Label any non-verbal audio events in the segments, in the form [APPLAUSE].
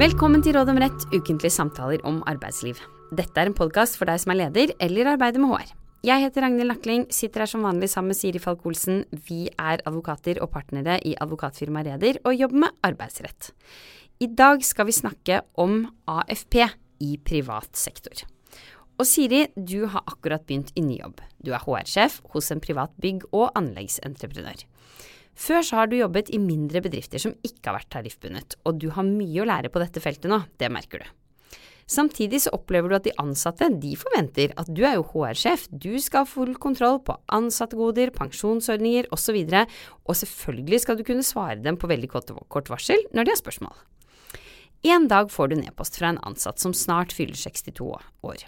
Velkommen til Råd om rett, ukentlige samtaler om arbeidsliv. Dette er en podkast for deg som er leder eller arbeider med HR. Jeg heter Ragnhild Nakling, sitter her som vanlig sammen med Siri Falk-Olsen. Vi er advokater og partnere i advokatfirmaet Reder og jobber med arbeidsrett. I dag skal vi snakke om AFP i privat sektor. Og Siri, du har akkurat begynt i ny jobb. Du er HR-sjef hos en privat bygg- og anleggsentreprenør. Før så har du jobbet i mindre bedrifter som ikke har vært tariffbundet, og du har mye å lære på dette feltet nå, det merker du. Samtidig så opplever du at de ansatte de forventer at du er jo HR-sjef, du skal ha full kontroll på ansattegoder, pensjonsordninger osv., og, så og selvfølgelig skal du kunne svare dem på veldig kort varsel når de har spørsmål. En dag får du nedpost fra en ansatt som snart fyller 62 år.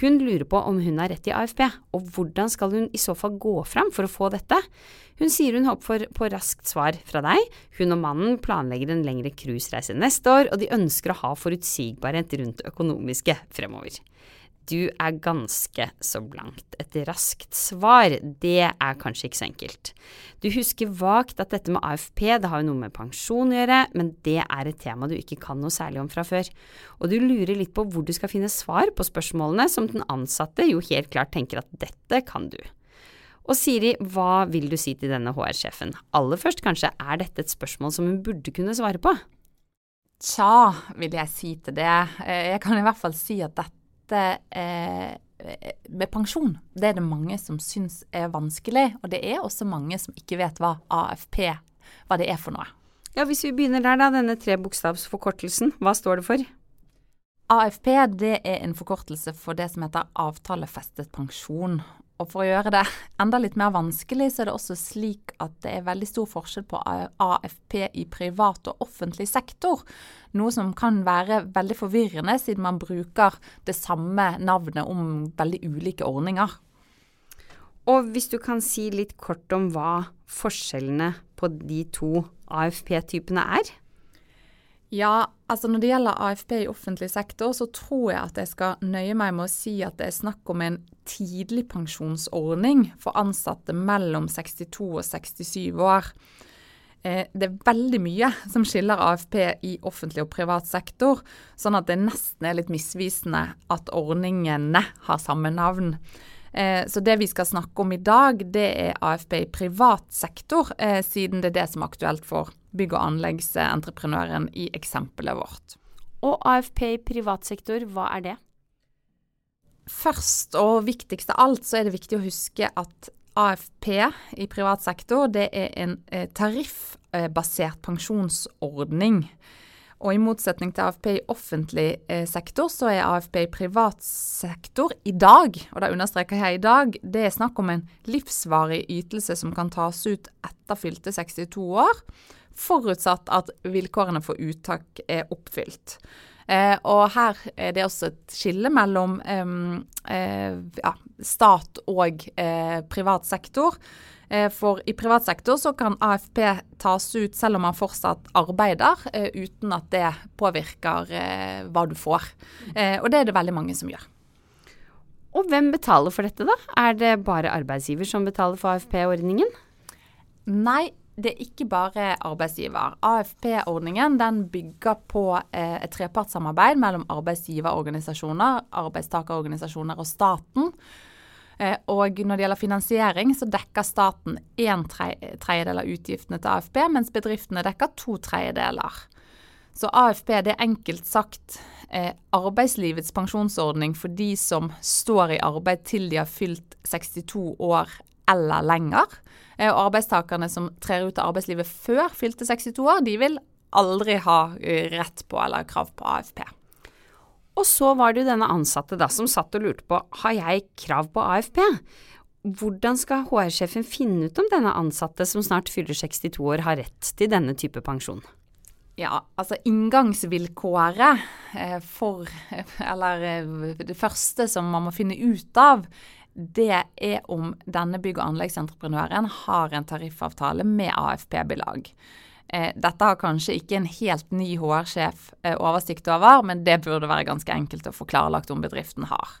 Hun lurer på om hun har rett i AFP, og hvordan skal hun i så fall gå fram for å få dette? Hun sier hun håper på raskt svar fra deg. Hun og mannen planlegger en lengre cruisereise neste år, og de ønsker å ha forutsigbarhet rundt økonomiske fremover. Du er ganske så blankt. Et raskt svar, det er kanskje ikke så enkelt. Du husker vagt at dette med AFP, det har jo noe med pensjon å gjøre, men det er et tema du ikke kan noe særlig om fra før. Og du lurer litt på hvor du skal finne svar på spørsmålene som den ansatte jo helt klart tenker at dette kan du. Og Siri, hva vil du si til denne HR-sjefen? Aller først, kanskje, er dette et spørsmål som hun burde kunne svare på? Tja, vil jeg si til det. Eh, jeg kan i hvert fall si at dette dette eh, med pensjon, det er det mange som syns er vanskelig. Og det er også mange som ikke vet hva AFP hva det er for noe. Ja, Hvis vi begynner der, da. Denne trebokstavsforkortelsen, hva står det for? AFP det er en forkortelse for det som heter avtalefestet pensjon. Og for å gjøre det enda litt mer vanskelig, så er det også slik at det er veldig stor forskjell på AFP i privat og offentlig sektor. Noe som kan være veldig forvirrende, siden man bruker det samme navnet om veldig ulike ordninger. Og hvis du kan si litt kort om hva forskjellene på de to AFP-typene er? Ja, altså når det gjelder AFP i offentlig sektor, så tror jeg at jeg skal nøye meg med å si at det er snakk om en tidligpensjonsordning for ansatte mellom 62 og 67 år. Eh, det er veldig mye som skiller AFP i offentlig og privat sektor, sånn at det nesten er litt misvisende at ordningene har samme navn. Eh, så det vi skal snakke om i dag, det er AFP i privat sektor, eh, siden det er det som er aktuelt for bygg- og anleggsentreprenøren i eksempelet vårt. Og AFP i privat sektor, hva er det? Først og viktigst av alt så er det viktig å huske at AFP i privat sektor det er en eh, tariffbasert pensjonsordning. Og i motsetning til AFP i offentlig eh, sektor, så er AFP i privat sektor i dag, og det understreker jeg i dag, det er snakk om en livsvarig ytelse som kan tas ut etter fylte 62 år, forutsatt at vilkårene for uttak er oppfylt. Eh, og her er det også et skille mellom eh, ja, stat og eh, privat sektor. Eh, for i privat sektor så kan AFP tas ut selv om man fortsatt arbeider, eh, uten at det påvirker eh, hva du får. Og det er det veldig mange som gjør. Og hvem betaler for dette, da? Er det bare arbeidsgiver som betaler for AFP-ordningen? Nei, det er ikke bare arbeidsgiver. AFP-ordningen den bygger på et trepartssamarbeid mellom arbeidsgiverorganisasjoner, arbeidstakerorganisasjoner og staten. Eh, og når det gjelder finansiering, så dekker staten en tredjedel av utgiftene til AFP, mens bedriftene dekker to tredjedeler. Så AFP det er enkelt sagt eh, arbeidslivets pensjonsordning for de som står i arbeid til de har fylt 62 år eller lenger. Eh, og arbeidstakerne som trer ut av arbeidslivet før fylte 62 år, de vil aldri ha eh, rett på eller krav på AFP. Og så var det jo denne ansatte da som satt og lurte på har jeg krav på AFP. Hvordan skal HR-sjefen finne ut om denne ansatte som snart fyller 62 år har rett til denne type pensjon? Ja, altså inngangsvilkåret eh, for Eller det første som man må finne ut av, det er om denne bygg- og anleggsentreprenøren har en tariffavtale med AFP-belag. Eh, dette har kanskje ikke en helt ny HR-sjef eh, oversikt over, men det burde være ganske enkelt å få klarlagt om bedriften har.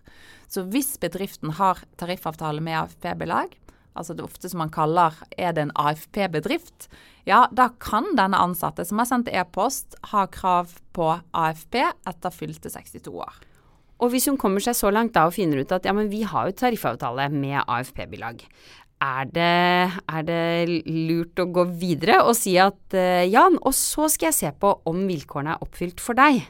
Så hvis bedriften har tariffavtale med AFP-belag, altså det ofte som man kaller er det en AFP-bedrift, ja, da kan denne ansatte som har sendt e-post, ha krav på AFP etter fylte 62 år. Og hvis hun kommer seg så langt da og finner ut at ja, men vi har jo tariffavtale med AFP-bilag, er det, er det, lurt å gå videre og si at uh, Jan, og så skal jeg se på om vilkårene er oppfylt for deg?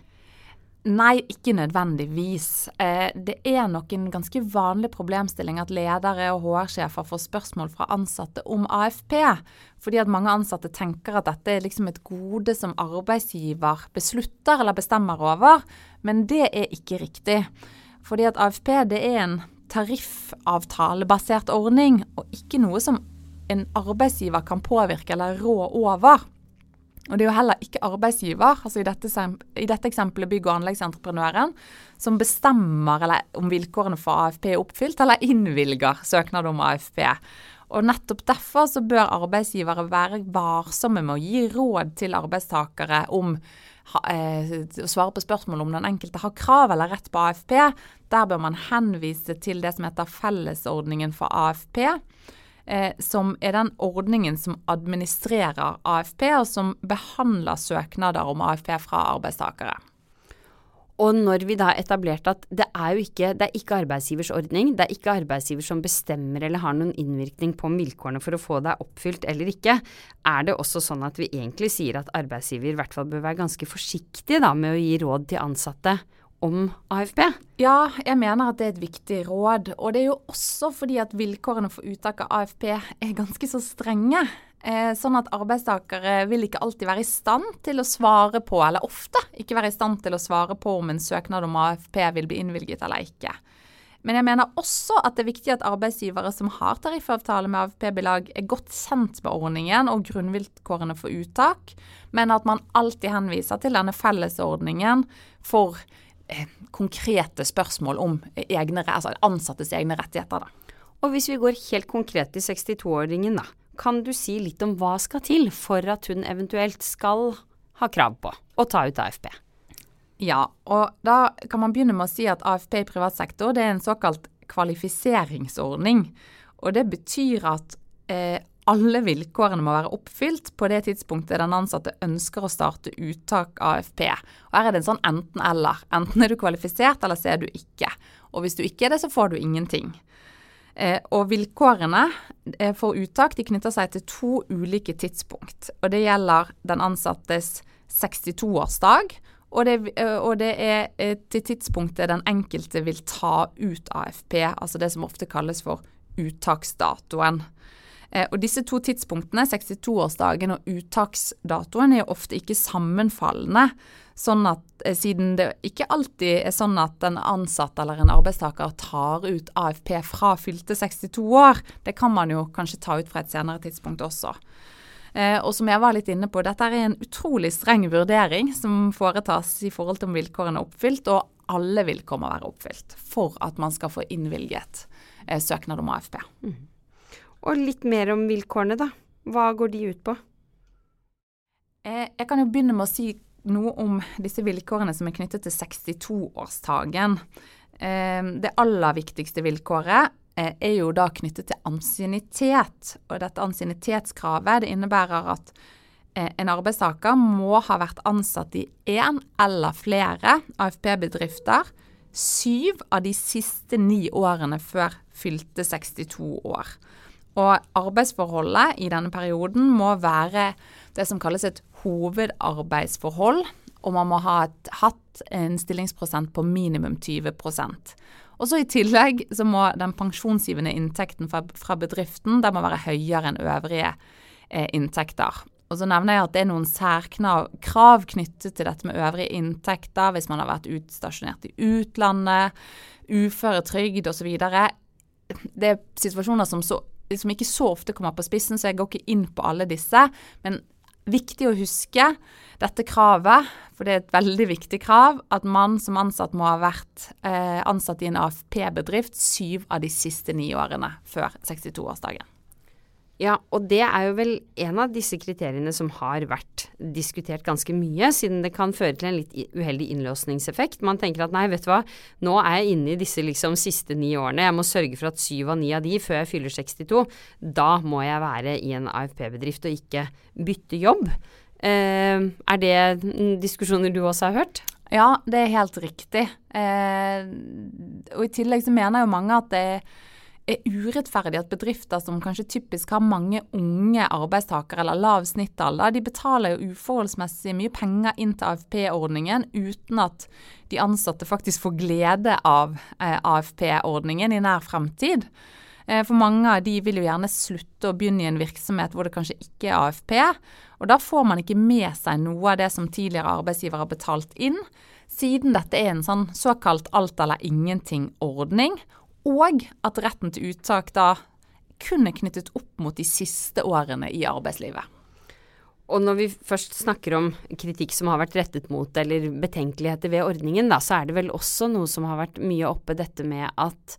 Nei, ikke nødvendigvis. Eh, det er nok en ganske vanlig problemstilling at ledere og HR-sjefer får spørsmål fra ansatte om AFP. Fordi at mange ansatte tenker at dette er liksom et gode som arbeidsgiver beslutter eller bestemmer over. Men det er ikke riktig. Fordi at AFP det er en tariffavtalebasert ordning, og ikke noe som en arbeidsgiver kan påvirke eller rå over. Og det er jo heller ikke arbeidsgiver, altså i dette, i dette eksempelet bygg- og anleggsentreprenøren, som bestemmer eller, om vilkårene for AFP er oppfylt, eller innvilger søknad om AFP. Og nettopp derfor så bør arbeidsgivere være varsomme med å gi råd til arbeidstakere om eh, å svare på spørsmål om den enkelte har krav eller rett på AFP. Der bør man henvise til det som heter fellesordningen for AFP eh, som er den ordningen som administrerer AFP, og som behandler søknader om AFP fra arbeidstakere. Og når vi da etablerte at det er jo ikke, det er ikke arbeidsgivers ordning, det er ikke arbeidsgiver som bestemmer eller har noen innvirkning på om vilkårene for å få det oppfylt eller ikke, er det også sånn at vi egentlig sier at arbeidsgiver i hvert fall bør være ganske forsiktig da med å gi råd til ansatte om AFP? Ja, jeg mener at det er et viktig råd. Og det er jo også fordi at vilkårene for uttak av AFP er ganske så strenge. Eh, sånn at arbeidstakere vil ikke alltid være i stand til å svare på, eller ofte ikke være i stand til å svare på om en søknad om AFP vil bli innvilget eller ikke. Men jeg mener også at det er viktig at arbeidsgivere som har tariffavtale med AFP-bilag, er godt kjent med ordningen og grunnvilkårene for uttak, men at man alltid henviser til denne fellesordningen for konkrete spørsmål om egne, altså ansattes egne rettigheter. Da. Og hvis vi går helt konkret til 62-åringen, da. Kan du si litt om hva skal til for at hun eventuelt skal ha krav på å ta ut AFP? Ja, og da kan man begynne med å si at AFP i privat sektor det er en såkalt kvalifiseringsordning. Og det betyr at eh, alle vilkårene må være oppfylt på det tidspunktet den ansatte ønsker å starte uttak AFP. Og Her er det en sånn enten-eller. Enten er du kvalifisert, eller så er du ikke. Og hvis du ikke er det, så får du ingenting. Eh, og vilkårene eh, for uttak de knytter seg til to ulike tidspunkt. Og det gjelder den ansattes 62-årsdag, og eh, og det, er til tidspunktet den enkelte vil ta ut AFP, altså det som ofte kalles for uttaksdatoen. Eh, og disse to tidspunktene, 62-årsdagen og uttaksdatoen, er ofte ikke sammenfallende. Sånn at, eh, siden det ikke alltid er sånn at en ansatt eller en arbeidstaker tar ut AFP fra fylte 62 år. Det kan man jo kanskje ta ut fra et senere tidspunkt også. Eh, og som jeg var litt inne på, dette er en utrolig streng vurdering som foretas i forhold til om vilkårene er oppfylt, og alle vilkår må være oppfylt for at man skal få innvilget søknad om AFP. Mm. Og litt mer om vilkårene, da. Hva går de ut på? Eh, jeg kan jo begynne med å si noe om disse vilkårene som er knyttet til 62-årsdagen. Eh, det aller viktigste vilkåret eh, er jo da knyttet til ansiennitet. Og dette ansiennitetskravet det innebærer at en arbeidstaker må ha vært ansatt i én eller flere AFP-bedrifter syv av de siste ni årene før fylte 62 år. Og arbeidsforholdet i denne perioden må være det som kalles et hovedarbeidsforhold, og man må ha et, hatt en stillingsprosent på minimum 20% Og så I tillegg så må den pensjonsgivende inntekten fra, fra bedriften den må være høyere enn øvrige eh, inntekter. Og så nevner jeg at det er noen særkrav knyttet til dette med øvrige inntekter hvis man har vært utstasjonert i utlandet, uføretrygd osv. Det er situasjoner som så som ikke så ofte kommer på spissen, så jeg går ikke inn på alle disse. Men viktig å huske dette kravet, for det er et veldig viktig krav, at man som ansatt må ha vært eh, ansatt i en AFP-bedrift syv av de siste ni årene før 62-årsdagen. Ja, og det er jo vel en av disse kriteriene som har vært diskutert ganske mye, siden det kan føre til en litt uheldig innlåsningseffekt. Man tenker at nei, vet du hva, nå er jeg inne i disse liksom siste ni årene, jeg må sørge for at syv av ni av de før jeg fyller 62, da må jeg være i en AFP-bedrift og ikke bytte jobb. Eh, er det diskusjoner du også har hørt? Ja, det er helt riktig. Eh, og i tillegg så mener jo mange at det er er urettferdig at bedrifter som kanskje typisk har mange unge arbeidstakere eller lav snittalder, de betaler jo uforholdsmessig mye penger inn til AFP-ordningen uten at de ansatte faktisk får glede av eh, AFP-ordningen i nær fremtid. Eh, for mange av de vil jo gjerne slutte å begynne i en virksomhet hvor det kanskje ikke er AFP. Og da får man ikke med seg noe av det som tidligere arbeidsgiver har betalt inn, siden dette er en sånn såkalt alt eller ingenting-ordning og at retten til uttak da kun er knyttet opp mot de siste årene i arbeidslivet. Og når vi først snakker om kritikk som har vært rettet mot, eller betenkeligheter ved ordningen, da, så er det vel også noe som har vært mye oppe, dette med at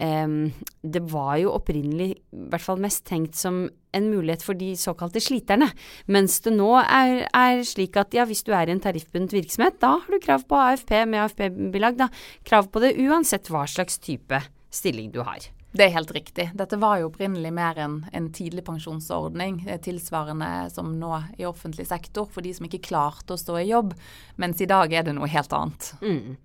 um, det var jo opprinnelig i hvert fall mest tenkt som en mulighet for de såkalte sliterne. Mens det nå er, er slik at ja, hvis du er i en tariffbundet virksomhet, da har du krav på AFP med AFP-bilag. Krav på det uansett hva slags type stilling du har. Det er helt riktig. Dette var jo opprinnelig mer en, en tidligpensjonsordning, tilsvarende som nå i offentlig sektor, for de som ikke klarte å stå i jobb. Mens i dag er det noe helt annet. Mm.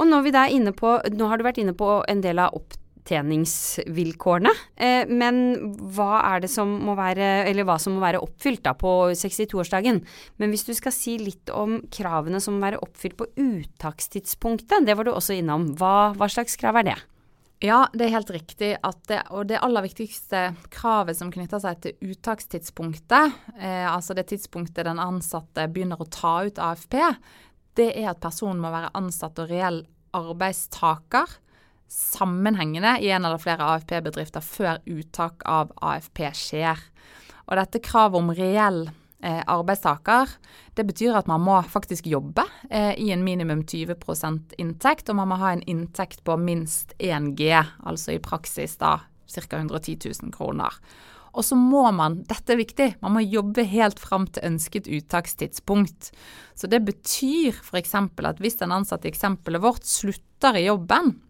Og inne på, nå har du vært inne på en del av opptjeningsvilkårene. Eh, men hva er det som må være, eller hva som må være oppfylt da på 62-årsdagen? Men hvis du skal si litt om kravene som må være oppfylt på uttakstidspunktet, det var du også innom. Hva, hva slags krav er det? Ja, det er helt riktig. Det, og det aller viktigste kravet som knytter seg til uttakstidspunktet, eh, altså det tidspunktet den ansatte begynner å ta ut AFP, det er at personen må være ansatt og reell arbeidstaker sammenhengende i en eller flere AFP-bedrifter før uttak av AFP skjer. Og dette kravet om reell eh, arbeidstaker. Det betyr at man må faktisk jobbe eh, i en minimum 20% inntekt, og man må ha en inntekt på minst 1 G, altså i praksis da ca. 110 000 kroner. Og så må man, dette er viktig, man må jobbe helt fram til ønsket uttakstidspunkt. Så det betyr f.eks. at hvis den ansatte i eksempelet vårt slutter i jobben, Eh,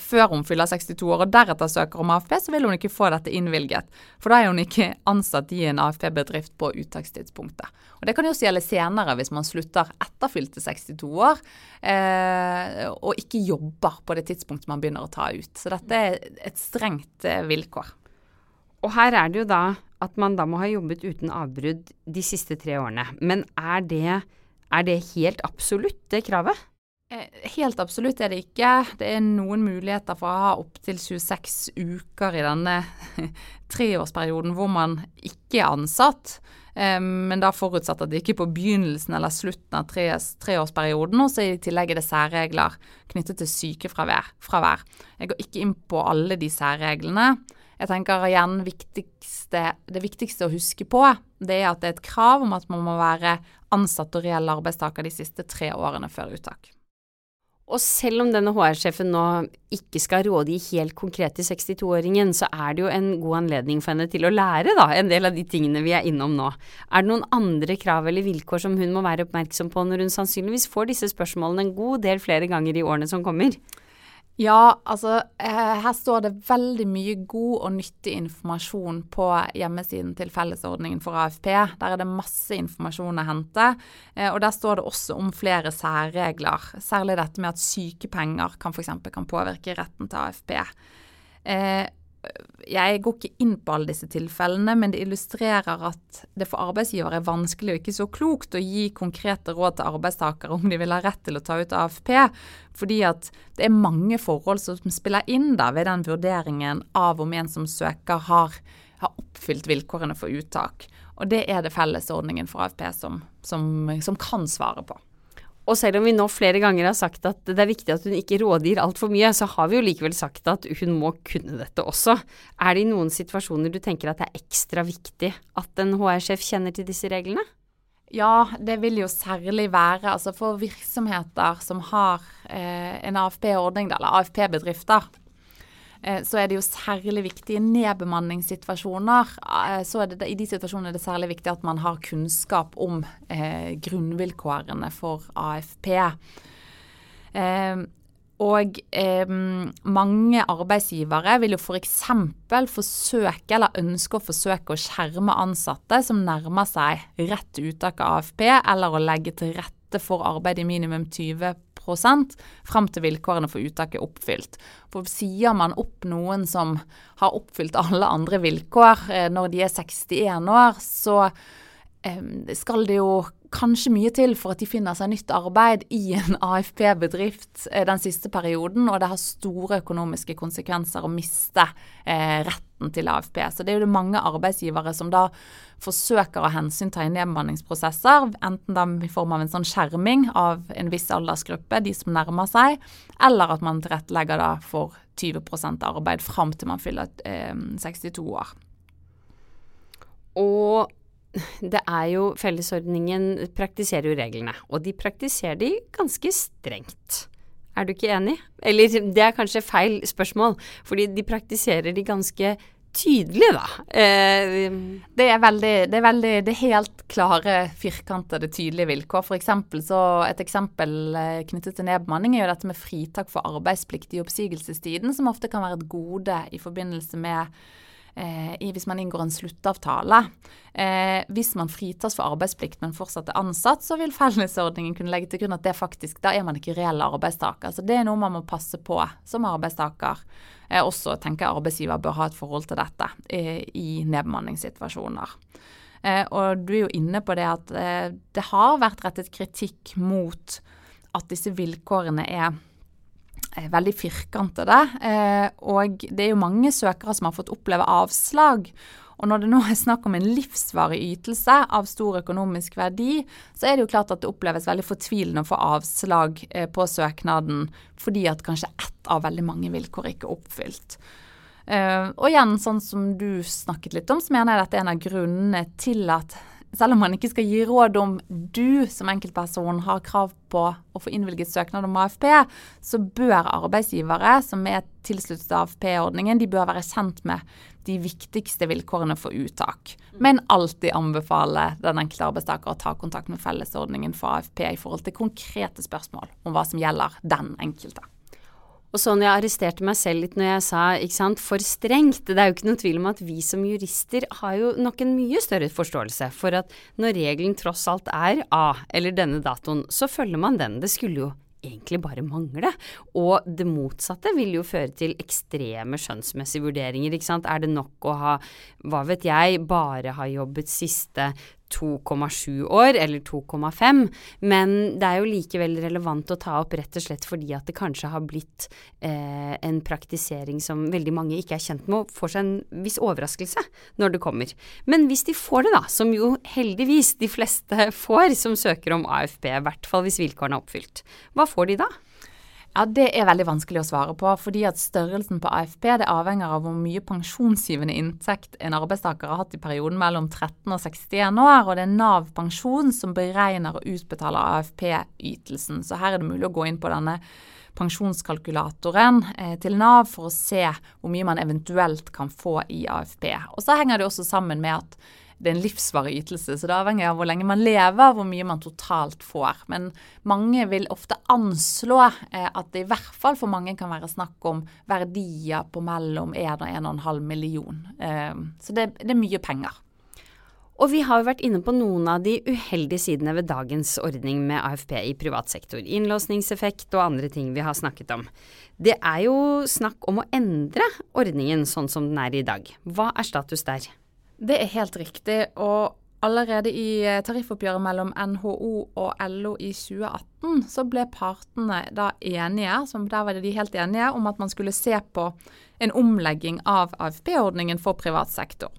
før hun fyller 62 år og deretter søker om AFP, så vil hun ikke få dette innvilget. For da er hun ikke ansatt i en AFP-bedrift på uttakstidspunktet. Og Det kan jo også gjelde senere hvis man slutter etter fylte 62 år eh, og ikke jobber på det tidspunktet man begynner å ta ut. Så dette er et strengt eh, vilkår. Og her er det jo da at man da må ha jobbet uten avbrudd de siste tre årene. Men er det, er det helt absolutt, det kravet? Eh, helt absolutt er det ikke. Det er noen muligheter for å ha opptil 26 uker i denne [LAUGHS] treårsperioden hvor man ikke er ansatt. Eh, men da forutsatt at det ikke er på begynnelsen eller slutten av treårsperioden. Og så i tillegg er det særregler knyttet til sykefravær. Jeg går ikke inn på alle de særreglene. Jeg tenker igjen viktigste, Det viktigste å huske på det er at det er et krav om at man må være ansatt og reell arbeidstaker de siste tre årene før uttak. Og selv om denne HR-sjefen nå ikke skal rådgi helt konkret til 62-åringen, så er det jo en god anledning for henne til å lære da, en del av de tingene vi er innom nå. Er det noen andre krav eller vilkår som hun må være oppmerksom på når hun sannsynligvis får disse spørsmålene en god del flere ganger i årene som kommer? Ja, altså eh, her står det veldig mye god og nyttig informasjon på hjemmesiden til Fellesordningen for AFP. Der er det masse informasjon å hente. Eh, og der står det også om flere særregler. Særlig dette med at sykepenger kan f.eks. kan påvirke retten til AFP. Jeg går ikke inn på alle disse tilfellene, men det illustrerer at det for arbeidsgiver er vanskelig og ikke så klokt å gi konkrete råd til arbeidstakere om de vil ha rett til å ta ut AFP, fordi at det er mange forhold som spiller inn da ved den vurderingen av om en som søker har, har oppfylt vilkårene for uttak. Og det er det fellesordningen for AFP som, som, som kan svare på. Og selv om vi nå flere ganger har sagt at det er viktig at hun ikke rådgir altfor mye, så har vi jo likevel sagt at hun må kunne dette også. Er det i noen situasjoner du tenker at det er ekstra viktig at en HR-sjef kjenner til disse reglene? Ja, det vil jo særlig være altså for virksomheter som har eh, en AFP-ordning, eller AFP-bedrifter. Eh, så er det jo særlig viktig i nedbemanningssituasjoner. Eh, så det, I de situasjonene er det særlig viktig at man har kunnskap om eh, grunnvilkårene for AFP. Eh, og eh, mange arbeidsgivere vil jo f.eks. forsøke eller ønske å forsøke å skjerme ansatte som nærmer seg rett uttak av AFP, eller å legge til rette for arbeid i minimum 20 fram til vilkårene for uttak er oppfylt. For Sier man opp noen som har oppfylt alle andre vilkår eh, når de er 61 år, så skal det jo kanskje mye til for at de finner seg nytt arbeid i en [LAUGHS] AFP-bedrift eh, den siste perioden, og det har store økonomiske konsekvenser å miste eh, retten til AFP. Så det er jo det mange arbeidsgivere som da forsøker å hensynta i nedbemanningsprosesser, enten da i form av en sånn skjerming av en viss aldersgruppe, de som nærmer seg, eller at man tilrettelegger da for 20% arbeid fram til man fyller eh, 62 år. Og det er jo Fellesordningen praktiserer jo reglene, og de praktiserer de ganske strengt. Er du ikke enig? Eller det er kanskje feil spørsmål, fordi de praktiserer de ganske tydelig, da. Eh, det, er veldig, det er veldig det er helt klare, firkantede, tydelige vilkår. For eksempel, så et eksempel eh, knyttet til nedbemanning er jo dette med fritak for arbeidsplikt i oppsigelsestiden, som ofte kan være et gode i forbindelse med eh, hvis man inngår en sluttavtale. Eh, hvis man fritas for arbeidsplikt, men fortsatt er ansatt, så vil fellesordningen kunne legge til grunn at det faktisk, da er man ikke reell arbeidstaker. Så det er noe man må passe på som arbeidstaker. Eh, også tenker jeg arbeidsgiver bør ha et forhold til dette eh, i nedbemanningssituasjoner. Eh, og du er jo inne på det at eh, det har vært rettet kritikk mot at disse vilkårene er veldig firkantede. Eh, og det er jo mange søkere som har fått oppleve avslag. Og når det nå er snakk om en livsvarig ytelse av stor økonomisk verdi, så er det jo klart at det oppleves veldig fortvilende å få avslag eh, på søknaden fordi at kanskje ett av veldig mange vilkår ikke er oppfylt. Uh, og igjen, sånn som du snakket litt om, så mener jeg dette er en av grunnene til at selv om man ikke skal gi råd om du som enkeltperson har krav på å få innvilget søknad om AFP, så bør arbeidsgivere som er tilsluttet AFP-ordningen, de bør være kjent med de viktigste vilkårene for uttak. Men alltid anbefale den enkelte arbeidstaker å ta kontakt med fellesordningen for AFP i forhold til konkrete spørsmål om hva som gjelder den enkelte. Og sånn jeg arresterte meg selv litt når jeg sa ikke sant, for strengt. Det er jo ikke noen tvil om at vi som jurister har jo nok en mye større forståelse for at når regelen tross alt er A, eller denne datoen, så følger man den. Det skulle jo egentlig bare mangle. Og det motsatte vil jo føre til ekstreme skjønnsmessige vurderinger, ikke sant. Er det nok å ha, hva vet jeg, bare ha jobbet siste 2,7 år, eller 2,5, men det er jo likevel relevant å ta opp rett og slett fordi at det kanskje har blitt eh, en praktisering som veldig mange ikke er kjent med, og får seg en viss overraskelse når det kommer. Men hvis de får det, da, som jo heldigvis de fleste [LAUGHS] får som søker om AFP, i hvert fall hvis vilkårene er oppfylt, hva får de da? Ja, Det er veldig vanskelig å svare på, fordi at størrelsen på AFP det avhenger av hvor mye pensjonsgivende inntekt en arbeidstaker har hatt i perioden mellom 13 og 61 år, og det er Nav pensjon som beregner og utbetaler AFP-ytelsen. Så her er det mulig å gå inn på denne pensjonskalkulatoren eh, til Nav for å se hvor mye man eventuelt kan få i AFP. Og så henger det også sammen med at det er en livsvarig ytelse, så det avhenger av hvor lenge man lever, hvor mye man totalt får. Men mange vil ofte anslå eh, at det i hvert fall for mange kan være snakk om verdier på mellom 1 og 1,5 million. Eh, så det, det er mye penger. Og vi har jo vært inne på noen av de uheldige sidene ved dagens ordning med AFP i privat sektor. Innlåsningseffekt og andre ting vi har snakket om. Det er jo snakk om å endre ordningen sånn som den er i dag. Hva er status der? Det er helt riktig. og Allerede i eh, tariffoppgjøret mellom NHO og LO i 2018 så ble partene da enige, som der var de helt enige om at man skulle se på en omlegging av AFP-ordningen for privat sektor.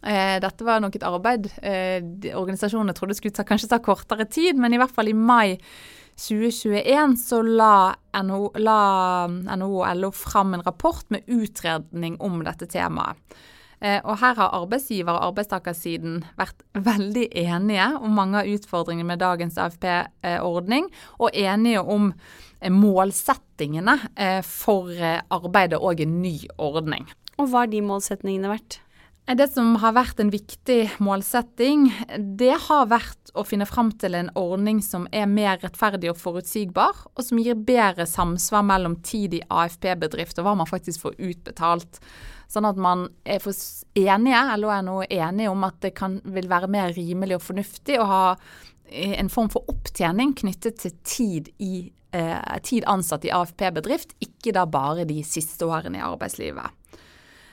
Eh, dette var nok et arbeid eh, organisasjonene trodde skulle ta, kanskje ta kortere tid, men i hvert fall i mai 2021 så la NHO, la NHO og LO fram en rapport med utredning om dette temaet. Eh, og her har arbeidsgiver- og arbeidstakersiden vært veldig enige om mange av utfordringene med dagens AFP-ordning, og enige om eh, målsettingene eh, for arbeidet og en ny ordning. Og hva har de målsetningene vært? Det som har vært en viktig målsetting, det har vært å finne fram til en ordning som er mer rettferdig og forutsigbar, og som gir bedre samsvar mellom tid i AFP-bedrift og hva man faktisk får utbetalt. Sånn at man er for enige, eller er nå enige om at det kan, vil være mer rimelig og fornuftig å ha eh, en form for opptjening knyttet til tid, i, eh, tid ansatt i AFP-bedrift, ikke da bare de siste årene i arbeidslivet.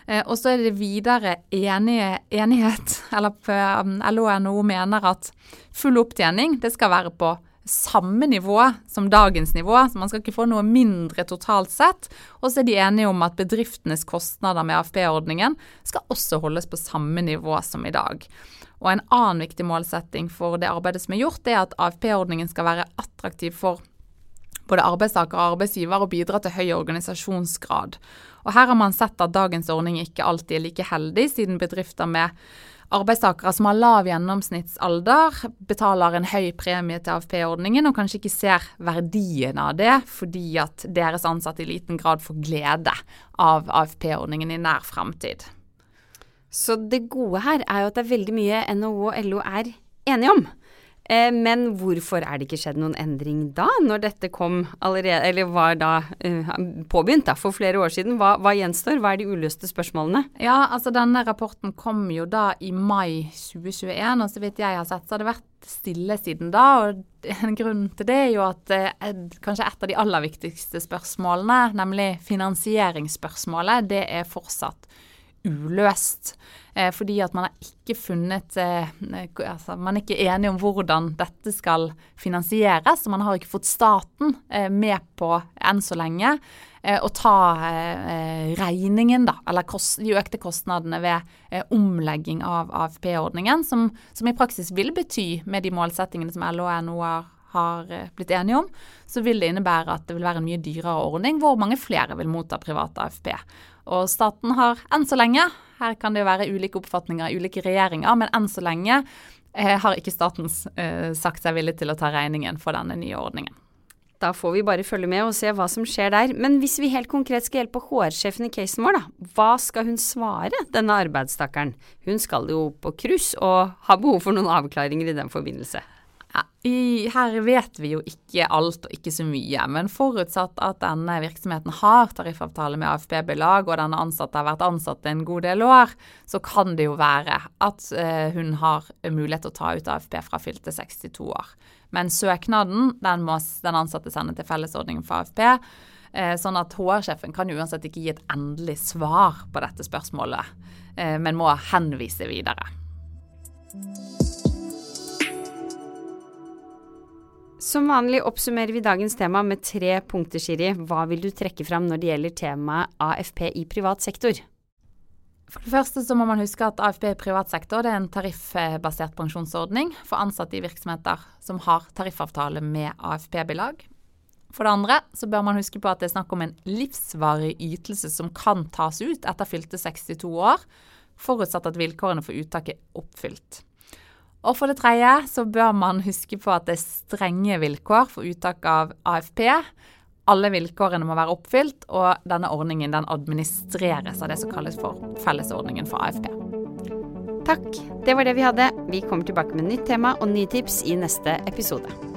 Eh, og så er det videre enige, enighet, [LAUGHS] eller um, LO og NHO mener at full opptjening det skal være på samme nivå som dagens nivå, så man skal ikke få noe mindre totalt sett. Og så er de enige om at bedriftenes kostnader med AFP-ordningen skal også holdes på samme nivå som i dag. Og En annen viktig målsetting for det arbeidet som er gjort, er at AFP-ordningen skal være attraktiv for både arbeidstaker og arbeidsgiver og bidra til høy organisasjonsgrad. Og Her har man sett at dagens ordning ikke alltid er like heldig, siden bedrifter med arbeidstakere som har lav gjennomsnittsalder, betaler en høy premie til AFP-ordningen og kanskje ikke ser verdien av det, fordi at deres ansatte i liten grad får glede av AFP-ordningen i nær fremtid. Så det gode her er jo at det er veldig mye NHO og LO er enige om. Eh, men hvorfor er det ikke skjedd noen endring da, når dette kom allerede, eller var da uh, påbegynt da, for flere år siden? Hva, hva, gjenstår, hva er de uløste spørsmålene? Ja, altså Denne rapporten kom jo da i mai 2021, og så vidt jeg har sett, så har det vært stille siden da. og En grunn til det er jo at eh, kanskje et av de aller viktigste spørsmålene, nemlig finansieringsspørsmålet, det er fortsatt uløst. Eh, fordi at man har ikke funnet eh, altså Man er ikke enige om hvordan dette skal finansieres. og Man har ikke fått staten eh, med på enn så lenge å ta regningen, da, eller de økte kostnadene ved omlegging av AFP-ordningen, som, som, i praksis vil bety, med de målsettingene som LO og NHO har blitt enige om, så vil det innebære at det vil være en mye dyrere ordning, hvor mange flere vil motta privat AFP. Og staten har enn så lenge her kan det jo være ulike oppfatninger i ulike regjeringer, men enn så lenge eh, har ikke staten eh, sagt seg villig til å ta regningen for denne nye ordningen. Da får vi bare følge med og se hva som skjer der. Men hvis vi helt konkret skal hjelpe HR-sjefen i casen vår, da. Hva skal hun svare denne arbeidstakeren? Hun skal jo på cruise og har behov for noen avklaringer i den forbindelse. I, her vet vi jo ikke alt og ikke så mye, men forutsatt at denne virksomheten har tariffavtale med AFP-belag, og denne ansatte har vært ansatt en god del år, så kan det jo være at eh, hun har mulighet til å ta ut AFP fra fylte 62 år. Men søknaden den må den ansatte sende til fellesordningen for AFP. Eh, sånn at HR-sjefen kan uansett ikke gi et endelig svar på dette spørsmålet, eh, men må henvise videre. Som vanlig oppsummerer vi dagens tema med tre punkter, Shiri. Hva vil du trekke fram når det gjelder temaet AFP i privat sektor? For det første så må man huske at AFP i privat sektor er en tariffbasert pensjonsordning for ansatte i virksomheter som har tariffavtale med AFP-bilag. For det andre så bør man huske på at det er snakk om en livsvarig ytelse som kan tas ut etter fylte 62 år, forutsatt at vilkårene for uttak er oppfylt. Og for det tredje så bør man huske på at det er strenge vilkår for uttak av AFP. Alle vilkårene må være oppfylt, og denne ordningen den administreres av det som kalles for fellesordningen for AFP. Takk. Det var det vi hadde. Vi kommer tilbake med nytt tema og nye tips i neste episode.